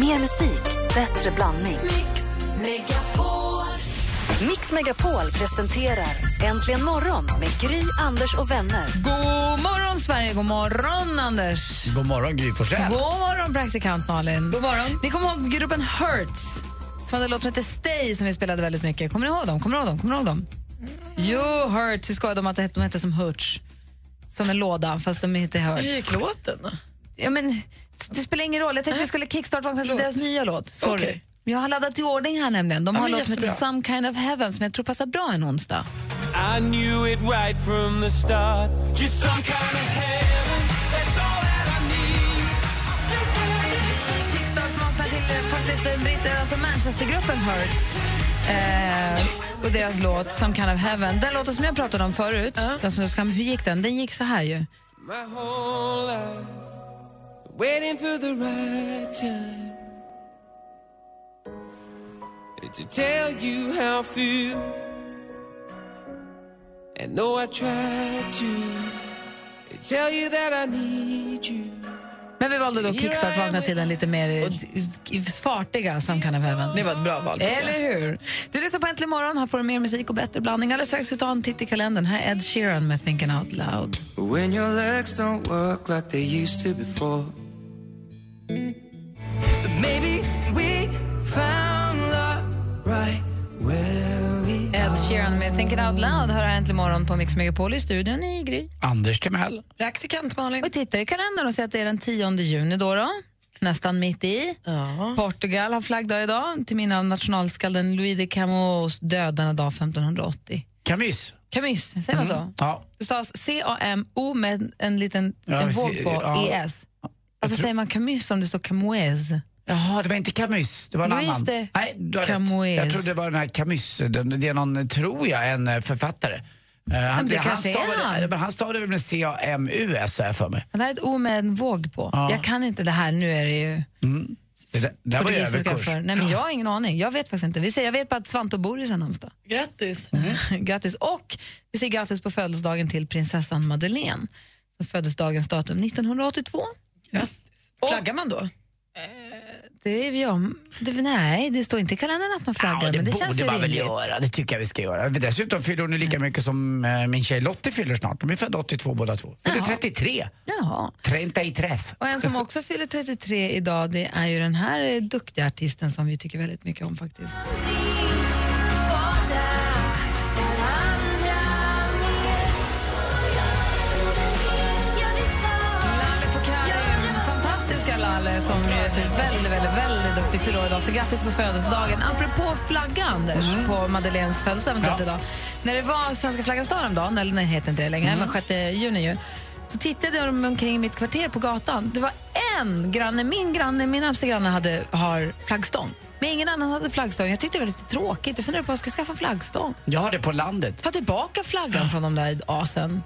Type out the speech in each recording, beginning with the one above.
Mer musik, bättre blandning. Mix Megapol presenterar Äntligen morgon med Gry, Anders och vänner. God morgon, Sverige! God morgon, Anders! God morgon, Gry Forssell. God morgon, praktikant Malin! God morgon. Ni kommer ihåg gruppen Hurts som hade låten som Stay som vi spelade väldigt mycket. Kommer ni ihåg dem? Kommer ni ihåg dem? Kommer ni ihåg dem? Jo, Hurts. Vi skojade om att de hette som Hurts. Som en låda, fast de heter Hurts. Hur gick låten? då? Ja, men, det spelar ingen roll. Jag tänkte vi skulle kickstart-vakna till deras nya låt. Sorry. Men Jag har laddat i ordning här nämligen. De har en låt som heter. Some kind of heaven som jag tror passar bra en onsdag. I knew it right from the start. You're some kind of heaven. That's all that I need. Kickstart vaknar till eh, faktiskt en britt, alltså Manchestergruppen Hurts. Eh, och deras låt Some kind of heaven. Den låten som jag pratade om förut, den som hur gick den? Den gick så här ju. My whole life waiting for the right time to tell you how I feel. And though I tried to tell you that I need you. Men vi valde då kickstart vakna till den lite mer eh, fartiga heaven. Det var ett bra val. Eller hur? Du lyssnar på Äntligen morgon. Här får du mer musik och bättre blandning. Alldeles strax ska vi ta en titt i kalendern. Här är Ed Sheeran med Thinking Out Loud. When your legs don't work like they used to before. Ed Sheeran med Thinking Out Loud hör här Äntligen morgon på Mix Megapol i studion i Gry. Anders Timell. Praktikant Malin. Och tittar i kalendern och ser att det är den 10 juni då. då. Nästan mitt i. Ja. Portugal har flaggdag idag till minne av nationalskalden Louis de Camõs död denna dag 1580. Camus. Camus, säger man så? Ja. Det stavas C-A-M-O med en liten Ja, en vi våg på ja. ES. Varför säger man Camus om det står Camoes? Jaha, det var inte Camus, det var en Louis annan. de Nej, du har rätt. Jag trodde det var den här Camus, det är någon, tror jag, en eh, författare. Eh, han, det han, stavade, han. men han stavade väl med C-A-M-U-S, har jag för mig. Det här är ett O med en våg på. Ja. Jag kan inte det här, nu är det ju Det, där- det där var ju överkurs. för. Nej men jag har ingen aning, jag vet faktiskt inte. Vi säger, jag vet bara att Svante bor i sin namnsdag. Grattis. grattis. Och vi säger grattis på födelsedagen till prinsessan Madeleine som föddes dagens datum 1982. Flaggar man då? Det är ja, det, nej, det står inte i kalendern att man flaggar, Ja, det, men det borde känns ju man väl göra, det tycker jag vi ska göra. Dessutom fyller hon lika mycket som eh, min tjej Lottie fyller snart. De är födda 82 båda två. Fyller Jaha. 33. Jaha. 33. Och en som också fyller 33 idag det är ju den här eh, duktiga artisten som vi tycker väldigt mycket om faktiskt. Som ju är så väldigt, väldigt, väldigt duktig fyller idag. Så grattis på födelsedagen. Apropå flagga, Anders, på Madeleines födelsedag Ja. idag. När det var svenska flaggans dag häromdagen, eller nej, heter inte det längre, men 6 juni ju. Så tittade jag omkring mitt kvarter på gatan. Det var en granne, min granne, min närmsta granne hade, har flaggstång. Men ingen annan hade flaggstång. Jag tyckte det var lite tråkigt. Jag funderade på att jag skulle skaffa flaggstång. Jag har det på landet. Ta tillbaka flaggan från de där asen.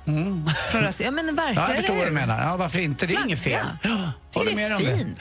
Från ras- ja, men verkligen, Ja, jag förstår vad du menar. Ja, varför inte? Det är inget fel. Flagga. Ja, tycker håller det med är om det. fint.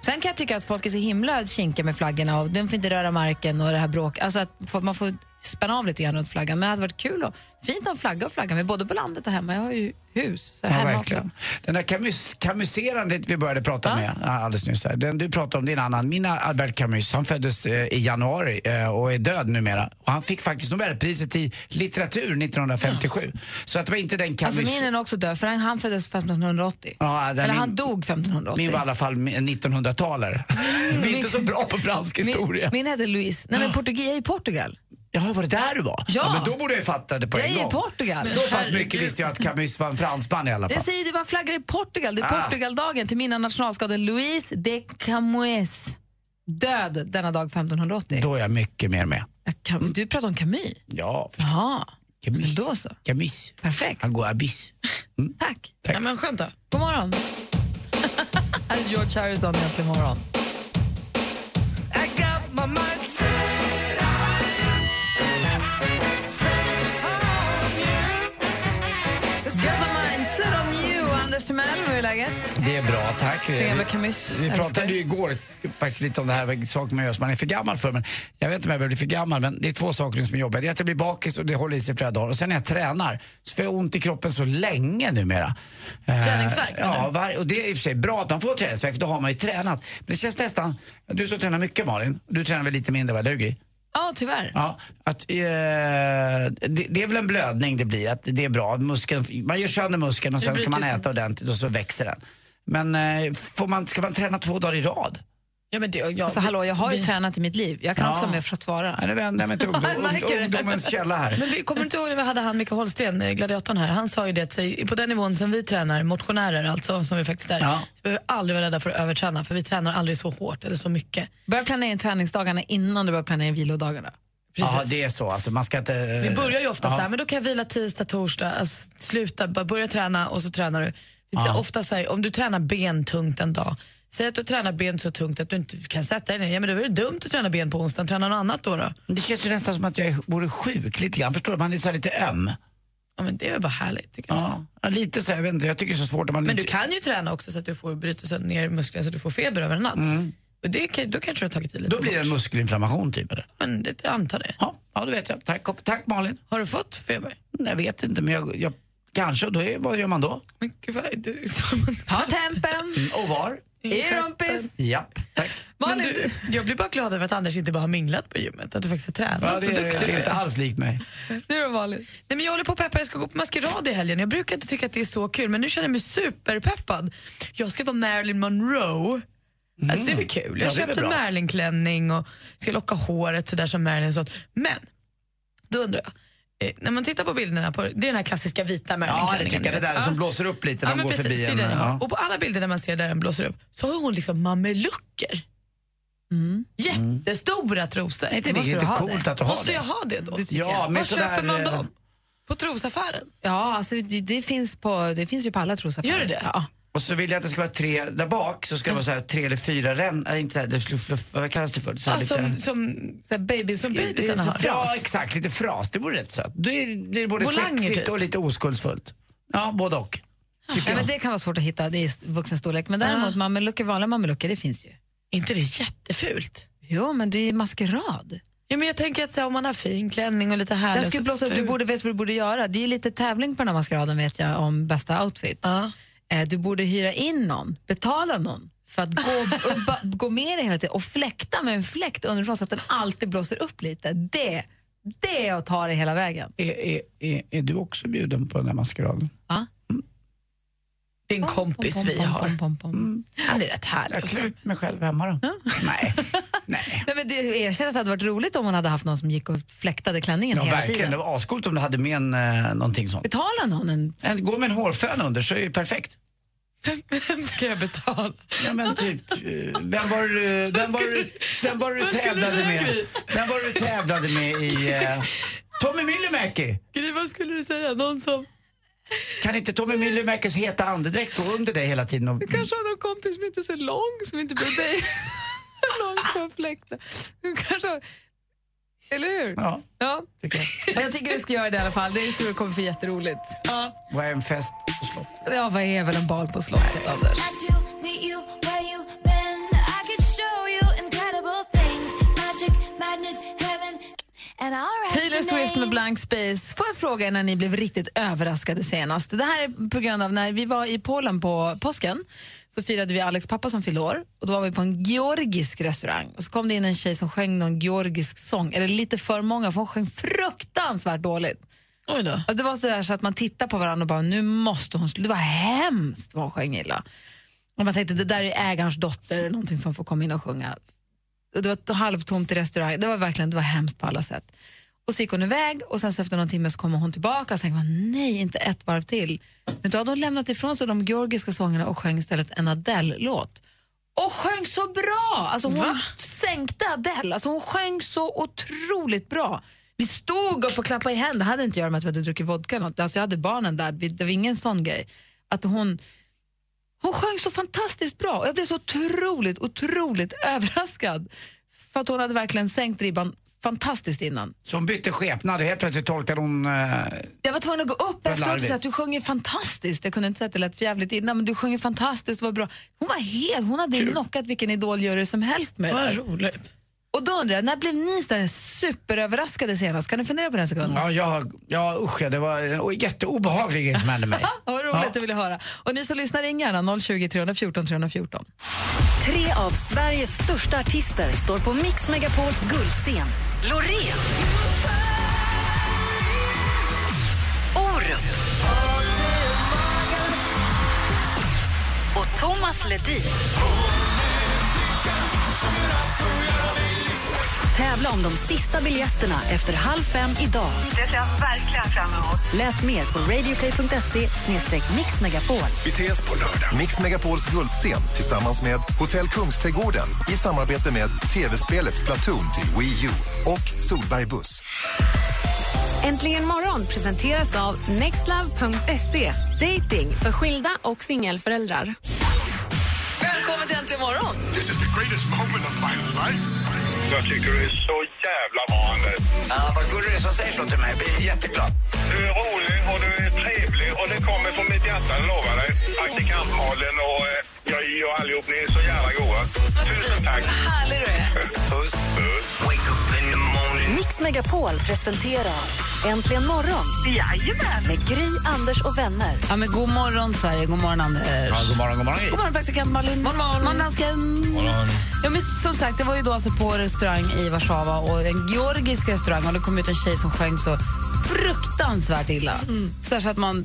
Sen kan jag tycka att folk är så himla kinkiga med flaggorna och de får inte röra marken och det här bråk. Alltså att få- man får spänna av lite grann runt flaggan. Men det hade varit kul och fint en flagga och flagga med både på landet och hemma. Jag har ju hus. Så Ja, hemma verkligen. också. Den där Camus, Camuserandet vi började prata Ja. med ja, alldeles nyss, där, den du pratade om, det är en annan. Min Albert Camus, han föddes eh, i januari eh, och är död numera. Och han fick faktiskt Nobelpriset i litteratur 1957. Så att det var inte den Camus... Alltså min är också död för han, han föddes 1580. Ja, Eller min- han dog 1580. Min var i alla fall 1900-talare. Vi är inte så bra på fransk historia. Min, min heter Louise. Nej men Portugis, jag är i Portugal. Jaha, var det där du var? Ja. men då borde jag ju fatta det på Jag en är i gång. Portugal. Så pass mycket visste jag att Camus var en fransman i alla Det fall. säger det var flaggor i Portugal. Det är Ah. Portugaldagen till minne av nationalskaden Louise de Camões. Död denna dag 1580. Då är jag mycket mer med. Ja, Cam- Du pratar om Camus? Ja, Jaha, Camus. men då så. Camus. Perfekt. Han går abyss. Tack. Ja, men skönt då. God morgon. George Harrison egentligen morgon. Läget? Det är bra, tack. Vi-. Vi pratade ju igår faktiskt lite om det här med saker man gör som man är för gammal för. Men jag vet inte om jag börjar bli för gammal, men det är två saker som är jobbiga. Det är att jag blir bakis och det håller i sig i flera dagar. Och sen när jag tränar så får jag ont i kroppen så länge numera. Eh, Träningsvärk, Ja, var, och det är i och för sig bra att man får träningsvärk för då har man ju tränat. Men det känns nästan, du som tränar mycket Malin, du tränar väl lite mindre va, du? Ja, tyvärr. Ja, att, eh, det, det är väl en blödning det blir, att det är bra. Muskeln, man gör sönder muskeln och sen ska man äta ordentligt och så växer den. Men eh, får man, ska man träna två dagar i rad? Ja, men det, ja, Alltså, hallå, jag har ju vi, tränat i mitt liv. Jag kan Ja. också vara med för att svara. Nej, nu vänder jag mig till ungdom, Jag ungdomens källa här. Men vi kommer inte ihåg när vi hade han Micke Holsten, eh, gladiatorn här. Han sa ju det att på den nivån som vi tränar, motionärer alltså, som vi faktiskt är, Ja. så behöver vi aldrig vara rädda för att överträna för vi tränar aldrig så hårt eller så mycket. Börja planera in träningsdagarna innan du börjar planera in vilodagarna. Ja, det är så. Alltså, man ska inte... Vi börjar ju ofta ja. så här, men då kan jag vila tisdag, torsdag, alltså, sluta, bara börja träna och så tränar du. Här, ofta så här, om du tränar ben tungt en dag, säg att du tränar ben så tungt att du inte kan sätta dig ner, ja men då är det dumt att träna ben på onsdagen, träna något annat då. då. Det känns ju nästan som att jag vore sjuk lite grann. Förstår du? Man är så här lite öm. Ja, men det är väl bara härligt tycker jag. Ja, ja, lite så. här, Jag vet inte, jag tycker det är så svårt. Om man Men du inte- kan ju träna också så att du får bryta ner musklerna så att du får feber över en natt. Och det, då kanske du har tagit i lite Då blir det en muskelinflammation typ eller? Men det, jag antar det. Ja, ja, det vet jag. Tack, tack Malin. Har du fått feber? Jag vet inte, men jag, jag kanske. Då är, vad gör man då? Men gud, vad är du? Ha tempen! Och var? I rumpis! Japp, tack. Malin, du, jag blir bara glad över att Anders inte bara har minglat på gymmet, att du faktiskt har tränat. Ja, det, är, du det är inte alls likt mig. du då Malin? Nej, men jag håller på att peppa, jag ska gå på maskerad i helgen. Jag brukar inte tycka att det är så kul, men nu känner jag mig superpeppad. Jag ska vara Marilyn Monroe. Alltså det blir kul. Mm. Ja, Jag väl köpte en. Marilyn-klänning och ska locka håret sådär som Marilyn sånt. Men, då undrar jag. Eh, när man tittar på bilderna, på, det är den här klassiska vita Ja, det tycker jag. Det där Ja. som blåser upp lite när Ja, men går precis, förbi det är en. jag. Ja. Och på alla bilder där man ser där den blåser upp så har hon liksom mamelucker. Jättestora trosor. Är inte det lite ha coolt det? att du har Måste jag det? ha det då? Ja, med Var köper man eh, dem? På trosaffären? Ja, alltså, det, det, finns på, det finns ju på alla trosaffärer. Gör det det? Ja. Och så vill jag att det ska vara tre, där bak så ska det vara så här, tre eller fyra rän, nej, inte så här, det fluff, fluff, vad kallas det för? Så här Ja, lite, som, som, Så här babys, Som det är så har. fras. ja, exakt, lite fras, det vore rätt sött. Är- blir det både Volanger, sexigt typ. och lite oskuldsfullt. Ja, både och. Ja, jag. men det kan vara svårt att hitta, det är vuxen storlek. Men däremot mamelucker, vanliga mamelucker, det finns ju. inte det jättefult? Jo, men det är maskerad. Ja, men jag tänker att så här, om man har fin klänning och lite härlig... Den ska så blåsa upp, du borde vet vad du borde göra. Det är lite tävling på den här maskeraden vet jag om bästa outfit. Ja. Eh, Du borde hyra in någon, betala någon för att gå, ba, gå med dig hela tiden och fläkta med en fläkt underifrån så att den alltid blåser upp lite. Det, det är att ta det hela vägen. Är, är, är, är du också bjuden på den här maskeraden? Ja? Det är en kompis Pom, pom, vi pom, har. pom, pom, pom. Han är rätt härlig. Jag klär ut mig själv hemma då. Nej. Nej. Nej, men du erkänner att det hade varit roligt om hon hade haft någon som gick och fläktade klänningen Ja, hela verkligen. tiden. Det var ascoolt om du hade med en, eh, någonting sånt. Betala någon en... En- Gå med en hårfön under så är det perfekt. Vem ska jag betala? Ja, men typ, eh, vem var du, vem var du, vem var du Vad skulle du tävlade säga, med? Gry? Vem var du tävlade med i... eh, Tommy Myllymäki? Gry, vad skulle du säga? Någon som... Kan inte Tommy Myllymäkis heta andedräkt gå under dig hela tiden? Och, kanske har någon kompis som inte är så lång, som inte blir dig fläkten. Du kanske. Eller hur? ja, Ja. tycker jag. Jag tycker du ska göra det i alla fall. Det tror jag kommer bli jätteroligt. Vad är en fest på slott? Ja, vad är väl en bal på slottet, Anders? Taylor Swift med Blank Space. Får jag fråga er när ni blev riktigt överraskade senast? Det här är på grund av när vi var i Polen på påsken så firade vi Alex pappa som fyllde år och då var vi på en georgisk restaurang och så kom det in en tjej som sjöng någon georgisk sång, eller lite för många för hon sjöng fruktansvärt dåligt. Oj då. Alltså det var så, där så att man tittar på varandra och bara nu måste hon. Det var hemskt vad hon sjöng illa. Och man tänkte det där är ägarens dotter, någonting som får komma in och sjunga. Och det var halvtomt i restaurangen. Det var verkligen det var hemskt på alla sätt. Och så gick hon iväg och sen så efter någon timme så kommer hon tillbaka och tänkte man nej, inte ett varv till. Men då hade hon lämnat ifrån sig de georgiska sångerna och sjöng istället en Adele-låt. Och sjöng så bra! Alltså hon sänkte Adele, alltså hon sjöng så otroligt bra. Vi stod upp och klappade i händer, det hade inte att göra med att vi hade druckit vodka något. Alltså jag hade barnen där, det var ingen sån grej. Att hon, hon sjöng så fantastiskt bra och jag blev så otroligt, otroligt överraskad. För att hon hade verkligen sänkt ribban fantastiskt innan. Så hon bytte skepnad och helt plötsligt tolkade hon... Eh, Jag var tvungen att gå upp efteråt och säga att du sjunger fantastiskt. Jag kunde inte säga att det lät jävligt innan, men du sjunger fantastiskt och var bra. Hon var helt, hon hade knockat vilken idoljury som helst med det Vad roligt. Och då undrar jag, när blev ni så superöverraskade senast? Kan du fundera på den sekunden? ja, jag, ja, usch, ja, det var en jätteobehaglig grej som hände mig. Vad roligt Ja. att vilja höra. Och ni som lyssnar, ring gärna 020 314 314. Tre av Sveriges största artister står på Mix Megapols guldscen. Loreen. Orup. Och Thomas Ledin. Tävla om de sista biljetterna efter halv fem idag. Det ser jag verkligen fram emot. Läs mer på radioplay.se mixmegapol. Vi ses på lördag. Mix Megapols guldscen tillsammans med Hotell Kungsträdgården i samarbete med tv-spelet Splatoon till Wii U och Solberg Buss. Äntligen morgon presenteras av nextlove.se. Dating för skilda och singelföräldrar. Välkommen till Äntligen morgon! This is the greatest moment of my life. Jag tycker du är så jävla Anders. Ja, vad gullig du är som säger så till mig. Jag blir jätteglad. Du är rolig och du är trevlig och det kommer från mitt hjärta, jag lovar dig. Praktikant Malin och eh, jag och allihop, ni är så jävla goa. Tusen tack. Härlig du är. Puss. Wake up in the morning. Mix Megapol presenterar Äntligen morgon Jajamän. med Gry, Anders och vänner. Ja, men god morgon, Sverige. God morgon, Anders. Ja, god morgon, god morgon. God morgon, praktikant Malin. God morgon, morgon dansken. Ja, men som sagt, det var ju då alltså på restaurang i Warszawa och en georgisk restaurang och det kom ut en tjej som sjöng så fruktansvärt illa. Så, så att man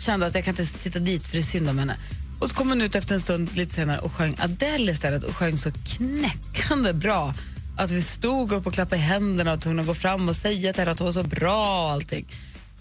kände att jag kan inte titta dit för det är synd om henne. Och så kom hon ut efter en stund lite senare och sjöng Adele istället och sjöng så knäckande bra att vi stod upp och klappade i händerna och tog att gå fram och säga till henne att hon var så bra och allting.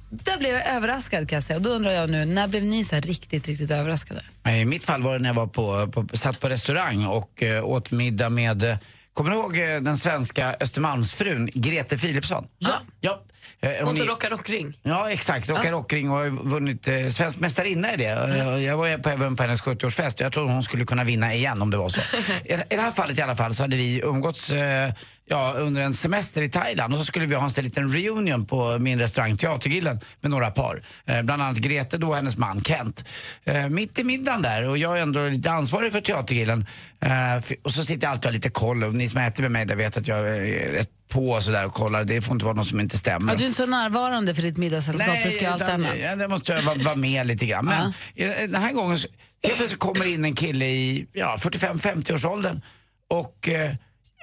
Där blev jag överraskad kan jag säga. Och då undrar jag nu, när blev ni så här riktigt, riktigt överraskade? I mitt fall var det när jag var på, på, satt på restaurang och eh, åt middag med, eh, kommer du ihåg eh, den svenska Östermalmsfrun Grete Philipsson? Ja. ja. Eh, Hon hon som rockar rockring. Ja, exakt. Rocka rockring och har vunnit eh, svensk mästarinna i det. Eh, Jag var på, även på hennes 70-årsfest jag tror hon skulle kunna vinna igen om det var så. I, I det här fallet i alla fall så hade vi umgåtts eh, ja, under en semester i Thailand och så skulle vi ha en liten reunion på min restaurang Teatergillen med några par. Eh, bland annat Grete då och hennes man Kent. Eh, mitt i middagen där och jag är ändå lite ansvarig för Teatergillen eh, och så sitter jag alltid och har lite koll och ni som äter med mig där vet att jag är rätt på och sådär och kollar. Det får inte vara något som inte stämmer. Ja, du är inte så närvarande för ditt middagssällskap, du ska allt annat. Ja, det måste jag vara, vara med lite grann. Men i- den här gången så, helt plötsligt kommer in en kille i ja, 45-50 års åldern och eh,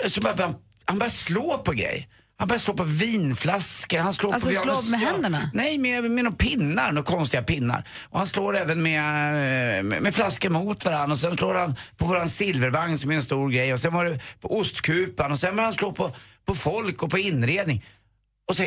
så börjar han, börjar slå på grejer. Han börjar slå på vinflaskor. Han slår Alltså på, slå med händerna? Nej, med, med några pinnar, några konstiga pinnar. Och han slår även med, eh, med, med flaskor mot varandra. Och sen slår han på våran silvervagn som är en stor grej. Och sen var det på ostkupan. Och sen börjar han slå på, på folk och på inredning. Och så,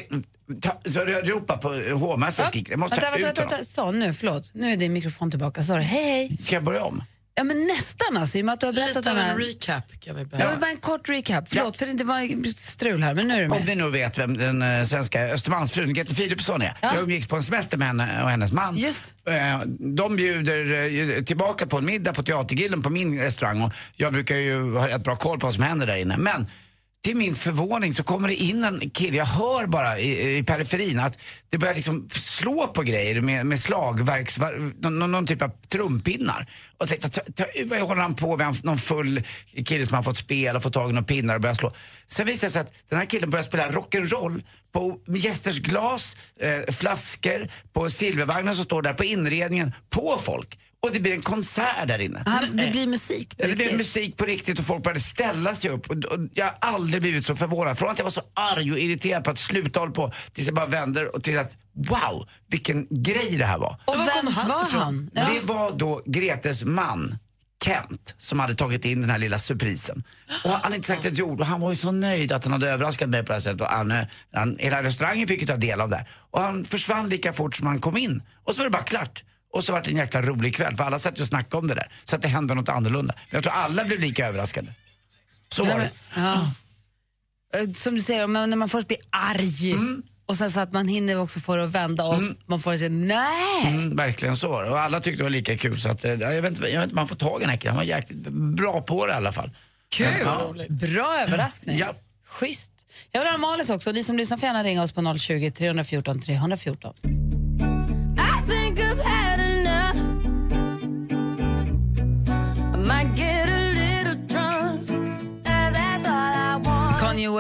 ta, så jag ropar på hovmästaren jag måste ha vänta, ut vänta, honom. vänta. Så, nu, förlåt. Nu är din mikrofon tillbaka. Sorry. Hej, hej. Ska jag börja om? Ja, men nästan alltså, i och med att du har berättat Lite av den en här... recap kan vi Ja, behöva. men bara en kort recap. Förlåt, för det var strul här, men nu är du Om med. ni nu vet vem den eh, svenska Östermalmsfrun Grete Philipsson är. Jag umgicks på en semester med henne och hennes man. Just. Eh, de bjuder eh, tillbaka på en middag på Teatergillen på min restaurang och jag brukar ju ha rätt bra koll på vad som händer där inne. Men till min förvåning så kommer det in en kille, jag hör bara i, i periferin att det börjar liksom slå på grejer med, med slagverks, någon, någon, typ av trumpinnar. Och jag tänkte, ta, ta, vad håller han på med? Någon full kille som har fått spela och fått tag i några pinnar och börjar slå. Sen visar det sig att den här killen börjar spela rock'n'roll på gästers glas, eh, flaskor, på silvervagnar som står där, på inredningen, på folk. Och det blir en konsert där inne. Ah, det blir musik på Ja, Det riktigt. musik på riktigt och folk började ställa sig upp. Och, och jag har aldrig blivit så förvånad. Från att jag var så arg och irriterad på att sluta hålla på tills jag bara vänder och till att wow, vilken grej det här var. Och kom vems han var han? Ja. Det var då Gretes man. Kent som hade tagit in den här lilla surprisen. Och han hade inte sagt ett ord och han var ju så nöjd att han hade överraskat mig på det här sättet. Och han, eh, han, hela restaurangen fick ju ta del av det. här. Och han försvann lika fort som han kom in. Och så var det bara klart. Och så var det en jäkla rolig kväll för alla satt och snackade om det där. Så att det hände något annorlunda. Men jag tror alla blev lika överraskade. Så var det. Ja. Eh, Som du säger, när man först blir arg Mm. och sen så att man hinner också få det att vända och man får säga nej. Mm, verkligen så. Och alla tyckte det var lika kul. Så att, eh, jag, vet inte, jag vet inte man får tag i den här killen. Han var jäkligt bra på det i alla fall. Kul! Ja. Bra överraskning. Ja. Schysst. Jag vill ha Malis också. Ni som lyssnar får gärna ringa oss på 020 314 314.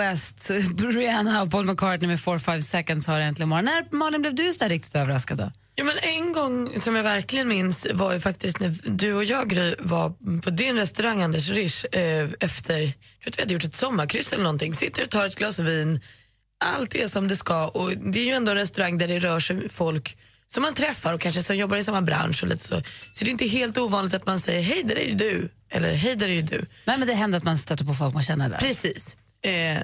West, Rihanna och Paul McCartney med 4-5 seconds har äntligen morgon. När, Malin, blev du så där riktigt överraskad då? Ja, men en gång som jag verkligen minns var ju faktiskt när du och jag Gry, var på din restaurang Anders Risch eh, efter, jag tror att vi hade gjort ett sommarkryss eller någonting. Sitter och tar ett glas vin, allt är som det ska och det är ju ändå en restaurang där det rör sig folk som man träffar och kanske som jobbar i samma bransch och lite så. Så det är inte helt ovanligt att man säger hej där är ju du eller hej där är ju du. Nej, men det händer att man stöter på folk man känner där. Precis. Eh,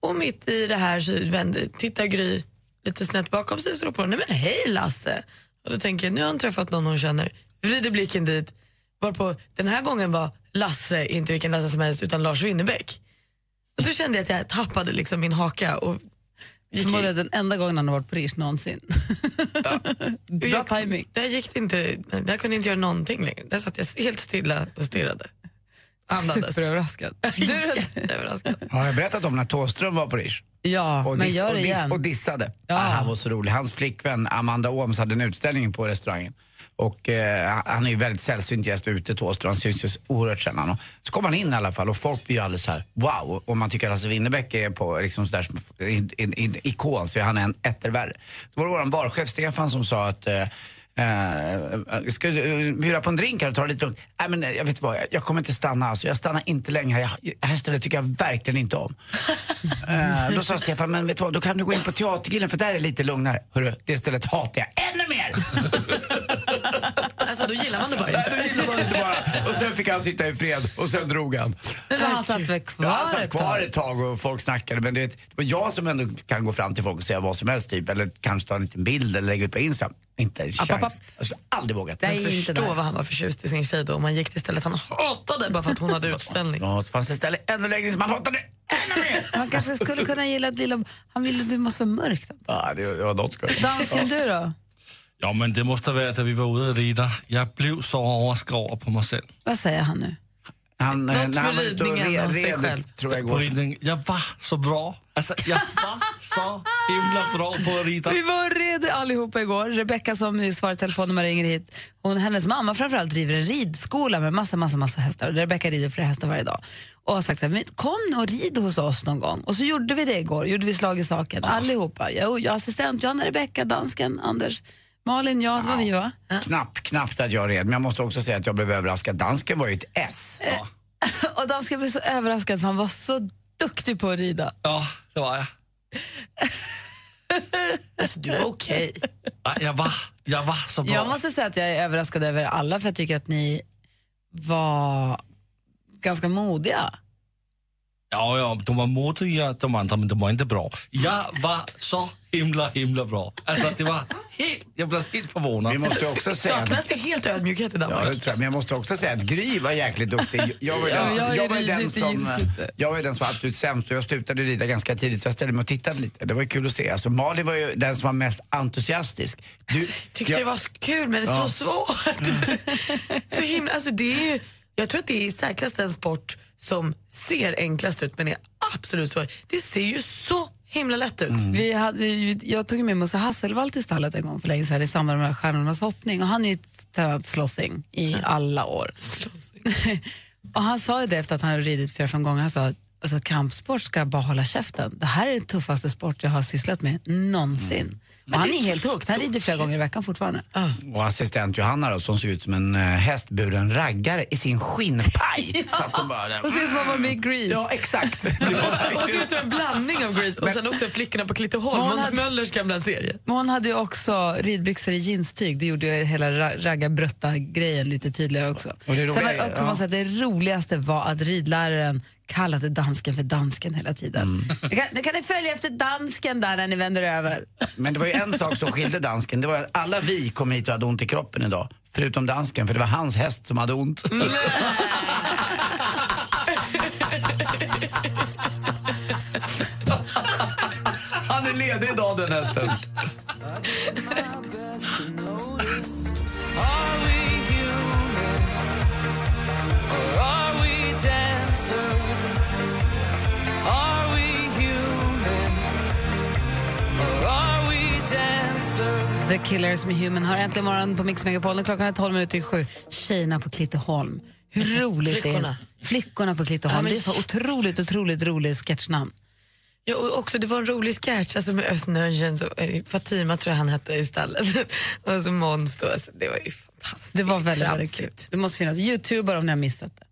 och mitt i det här så vänder, tittar Gry lite snett bakom sig och så ropar hon, nej men hej Lasse. Och då tänker jag, nu har hon träffat någon hon känner. Vrider blicken dit, varpå den här gången var Lasse, inte vilken Lasse som helst, utan Lars Winnerbäck. Och då kände jag att jag tappade liksom min haka och Förmodligen den enda gången han har varit på Rish någonsin. Bra jag, timing. Där gick det inte, där kunde jag inte göra någonting längre. Där satt jag helt stilla och stirrade. Andades. Superöverraskad. Jätteöverraskad. Har jag berättat om när Thåström var på Rish? Ja, Och, men diss, gör och, det diss, igen. och dissade. Ja. Ah, han var så rolig. Hans flickvän Amanda Ooms hade en utställning på restaurangen. Och eh, han är ju väldigt sällsynt gäst ute, Thåström. Han syns ju oerhört sällan. Och Så kom han in i alla fall och folk blir ju alldeles så här wow. Och man tycker att Lasse Winnerbäck är på liksom sådär en, en, en ikon så är han en ettervärre. Då var det vår barchef Stefan som sa att eh, Uh, ska du uh, bjuda på en drink här och ta det lite lugnt? Nej men eh, jag vet vad, jag, jag kommer inte stanna alltså. Jag stannar inte längre. Jag, det här stället tycker jag verkligen inte om. Eh, då sa Stefan, men vet du vad, då kan du gå in på Teatergrillen för där är det lite lugnare. Hörru, det stället hatar jag ännu mer! Alltså då gillar man det bara inte. då gillar man inte bara. Och sen fick han sitta i fred och sen drog han. Men han satt väl kvar Ja, han satt ett kvar tag? ett tag och folk snackade. Men det, det var jag som ändå kan gå fram till folk och säga vad som helst typ. Eller kanske ta en liten bild eller lägga ut på Instagram. Inte en chans. app, app. Jag skulle aldrig vågat. Nej, Men förstå vad han var förtjust i sin tjej då. Man gick till stället han hatade bara för att hon hade utställning. Ja, så fanns det ställe ännu längre som man hatade ännu mer. Han kanske skulle kunna gilla ett lilla... Han ville att du måste vara mörkt. Ja, det, var något skoj. Dansken, du då? Ja, men det måste vara att vi var ute och rida. Jag blev så överraskad över på mig själv. Vad säger han nu? Han, eh, Något när han med var ute och red, red tror jag På igår. Jag var så bra. Alltså, jag var så himla bra på att rida. Vi var redo allihopa igår. Rebecka som svarar i telefon när man ringer hit. Hon, hennes mamma framförallt driver en ridskola med massa, massa, massa hästar. Rebecka rider flera hästar varje dag. Och har sagt så här, "Men kom och rid hos oss någon gång. Och så gjorde vi det igår, gjorde vi slag i saken. Allihopa. Jag, jag assistent, Johanna, Rebecka, dansken, Anders, Malin, jag, det var vi va? Knapp, knappt att jag red, men jag måste också säga att jag blev överraskad. Dansken var ju ett S. Och dansken blev så överraskad för han var så duktig på att rida. Ja, det var jag. Alltså du var okej. Ja, Jag var, jag var så bra. Jag måste säga att jag är överraskad över alla för jag tycker att ni var ganska modiga. Ja, ja, de var modiga de andra, men de var inte bra. Jag var så himla, himla bra. Alltså, det var helt, jag blev helt förvånad. Vi måste också säga att Saknas det helt ödmjukhet i Ja, Danmark? det tror jag. Men jag måste också säga att Gry var jäkligt duktig. Jag var, ju Ja, den, jag jag var den som, jag var den som var absolut sämst och jag slutade rida ganska tidigt så jag ställde mig och tittade lite. Det var ju kul att se. Alltså, Malin var ju den som var mest entusiastisk. Du, Tyckte jag- det var så kul men det är Ja. så svårt. så himla, alltså det är ju, jag tror att det är i särklass den sport som ser enklast ut men är absolut svår. Det ser ju så himla lätt ut. Vi hade, jag tog med Musse Hasselvall till stallet en gång för länge sedan i samband med Stjärnornas hoppning och han har ju tränat slåssing i alla år. och han sa ju det efter att han hade ridit fyra, fem gånger, han sa alltså, kampsport ska bara hålla käften. Det här är den tuffaste sport jag har sysslat med någonsin. Och han är helt hooked, han rider flera gånger i veckan fortfarande. Och assistent Johanna då, som såg ut som en uh, hästburen raggare i sin skinnpaj. Satt hon bara där. Och ser ut som att vara med i Grease. Ja, exakt. Det var Och ser ut som en blandning av Grease och sen också Flickorna på Klitteholm, Hon Måns hade- Möllers gamla serie. Men hon hade ju också ridbyxor i jeanstyg. Det gjorde ju hela ra- ragga-brötta-grejen lite tydligare också. Och det roliga Sen var är- också ja. man säga, det roligaste var att ridläraren kallade dansken för dansken hela tiden. Mm. Nu, kan, nu kan ni följa efter dansken där när ni vänder över. Men det var ju en sak som skilde dansken. Det var att alla vi kom hit och hade ont i kroppen idag. Förutom dansken, för det var hans häst som hade ont. Han är ledig idag den hästen. Are we? Are The Killers med Human har äntligen morgon på Mix Megapol. Klockan är 12 minuter i sju. Tjejerna på Klitteholm. Hur roligt det är. Flickorna. Flickorna på Klitteholm. Ja, Det är så otroligt, otroligt roligt sketchnamn. Ja, och också, det var en rolig sketch alltså med Östnöjen, så, eh, Fatima tror jag han hette istället. och så Måns då, alltså, det var ju fantastiskt. Det var väldigt, väldigt kul. Det måste finnas Youtuber om ni har missat det.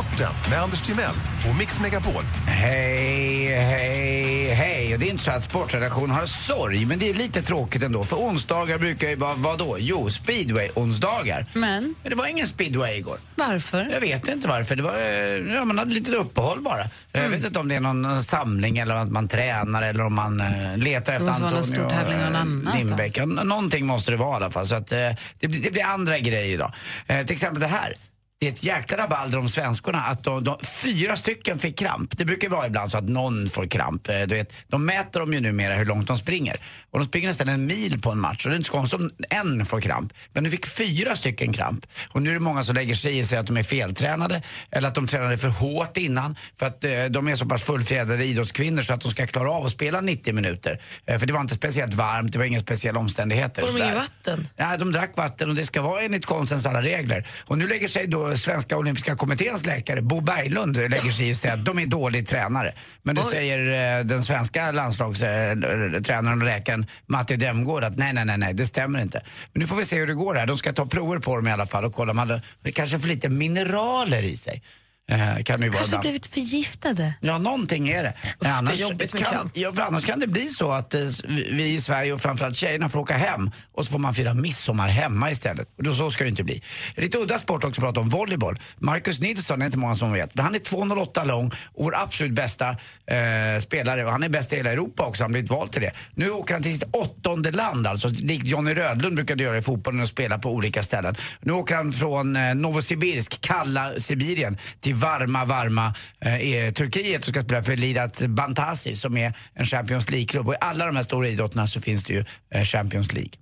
Sporten med Anders Timell och Mix Megapol. Hej, hej, hej. Och det är inte så att sportredaktionen har sorg, men det är lite tråkigt ändå. För onsdagar brukar ju vara, vad då? Jo, speedway-onsdagar. Men Men det var ingen speedway igår. varför? Jag vet inte varför. Det var, eh, ja, man hade lite uppehåll bara. Jag Mm. vet inte om det är någon samling eller att man tränar eller om man eh, letar efter Antonio någon eh. Lindbäck. Någonting måste det vara i alla fall. Så att, det, blir, det blir andra grejer idag. Till exempel det här. Det är ett jäkla rabalder om svenskorna att de, de, fyra stycken fick kramp. Det brukar vara ibland så att någon får kramp. Eh, Du vet, de mäter de ju numera hur långt de springer. Och de springer nästan en mil på en match. Och det är inte så konstigt om en får kramp. Men nu fick fyra stycken kramp. Och nu är det många som lägger sig i och säger att de är feltränade. Eller att de tränade för hårt innan. För att eh, de är så pass fullfjädrade idrottskvinnor så att de ska klara av att spela 90 minuter. Eh, för det var inte speciellt varmt, det var inga speciella omständigheter. Får de inget vatten? Ja, de drack vatten och det ska vara enligt konstens alla regler. Och nu lägger sig då Svenska Olympiska Kommitténs läkare Bo Berglund lägger sig i och säger att de är dåligt tränare. Men det säger eh, den svenska landslagstränaren och läkaren Matti Demgård att nej, nej, nej, nej, det stämmer inte. Men nu får vi se hur det går här. De ska ta prover på dem i alla fall och kolla om de kanske för lite mineraler i sig. Eh, kan det ju vara Kanske ibland. blivit förgiftade. Ja, någonting är det. annars, jobbigt med kan, kramp. ja, för annars kan det bli så att eh, vi i Sverige och framförallt tjejerna får åka hem och så får man fira midsommar hemma istället. Och då, så ska det inte bli. Lite udda sport också att prata om, volleyboll. Marcus Nilsson är inte många som vet, men han är 2,08 lång och vår absolut bästa eh, spelare. Och han är bäst i hela Europa också, han har blivit vald till det. Nu åker han till sitt åttonde land, alltså likt Johnny Rödlund brukade göra i fotbollen och spela på olika ställen. Nu åker han från eh, Novosibirsk, kalla Sibirien, till varma, varma eh, Turkiet och ska spela för Lidat Bantasi som är en Champions League-klubb. Och i alla de här stora idrotterna så finns det ju eh, Champions League.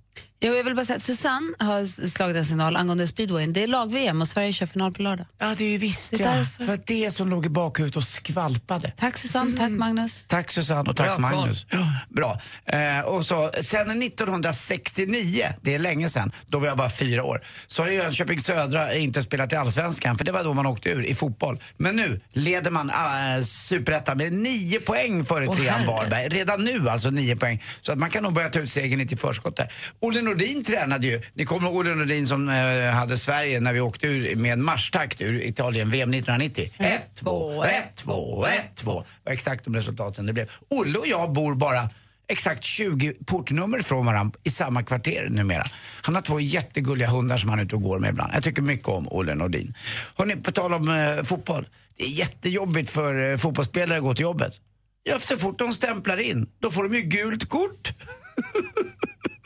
Jo, Jag vill bara säga att Susanne har slagit en signal angående speedwayen. Det är lag-VM och Sverige kör final på lördag. Ja, det är ju visst Det är var det som låg i bakhuvudet och skvalpade. Tack Susanne, tack Magnus. Tack Susanne och tack Bra Magnus. Ja, bra. Eh, och så, sen 1969, det är länge sedan, då var jag bara fyra år, så har Jönköping Södra inte spelat i Allsvenskan, för det var då man åkte ur i fotboll. Men nu leder man äh, Superettan med nio poäng före trean. Varberg. Redan nu alltså nio poäng. Så att man kan nog börja ta ut segern lite i förskott där. Olle Nordin tränade ju, ni kommer ihåg Olle Nordin som eh, hade Sverige när vi åkte ur med en marschtakt ur Italien, VM 1990. 1, 2, 1, 2, 1, 2. Och exakt de resultaten det blev. Olle och jag bor bara exakt 20 portnummer från varandra i samma kvarter numera. Han har två jättegulliga hundar som han är ute och går med ibland. Jag tycker mycket om Olle Nordin. Hörrni, på tal om eh, fotboll. Det är jättejobbigt för eh, fotbollsspelare att gå till jobbet. Ja, så fort de stämplar in, då får de ju gult kort.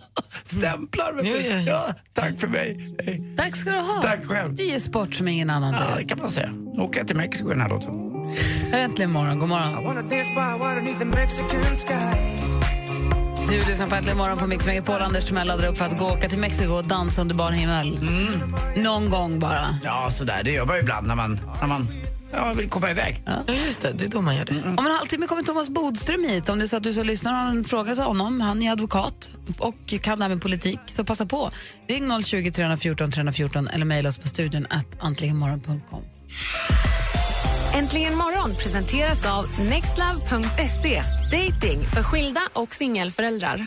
Stämplar, vet du. ja, ja. Ja, tack för mig. Hej. Tack ska du ha. Tack själv. Du ger sport som ingen annan Ja, det kan man säga. Nu åker jag till Mexiko i den här låten. Här är äntligen morgon. God morgon. Du lyssnar på Äntligen morgon på Mix Megapol. Anders Timell laddar upp för att gå och åka till Mexiko och dansa under bar himmel. Någon gång bara. Ja, sådär. Det gör man ju ibland när man, när man ja, vill komma iväg. Ja, just det. Det är då man gör det. Om en halvtimme kommer Thomas Bodström hit. Om det är så att du som lyssnar har en fråga till honom. Han är advokat och kan med politik, så passa på. Ring 020 314 314 eller mejla oss på studion att antligenmorgon.com. Äntligen morgon presenteras av nextlove.se. Dating för skilda och singelföräldrar.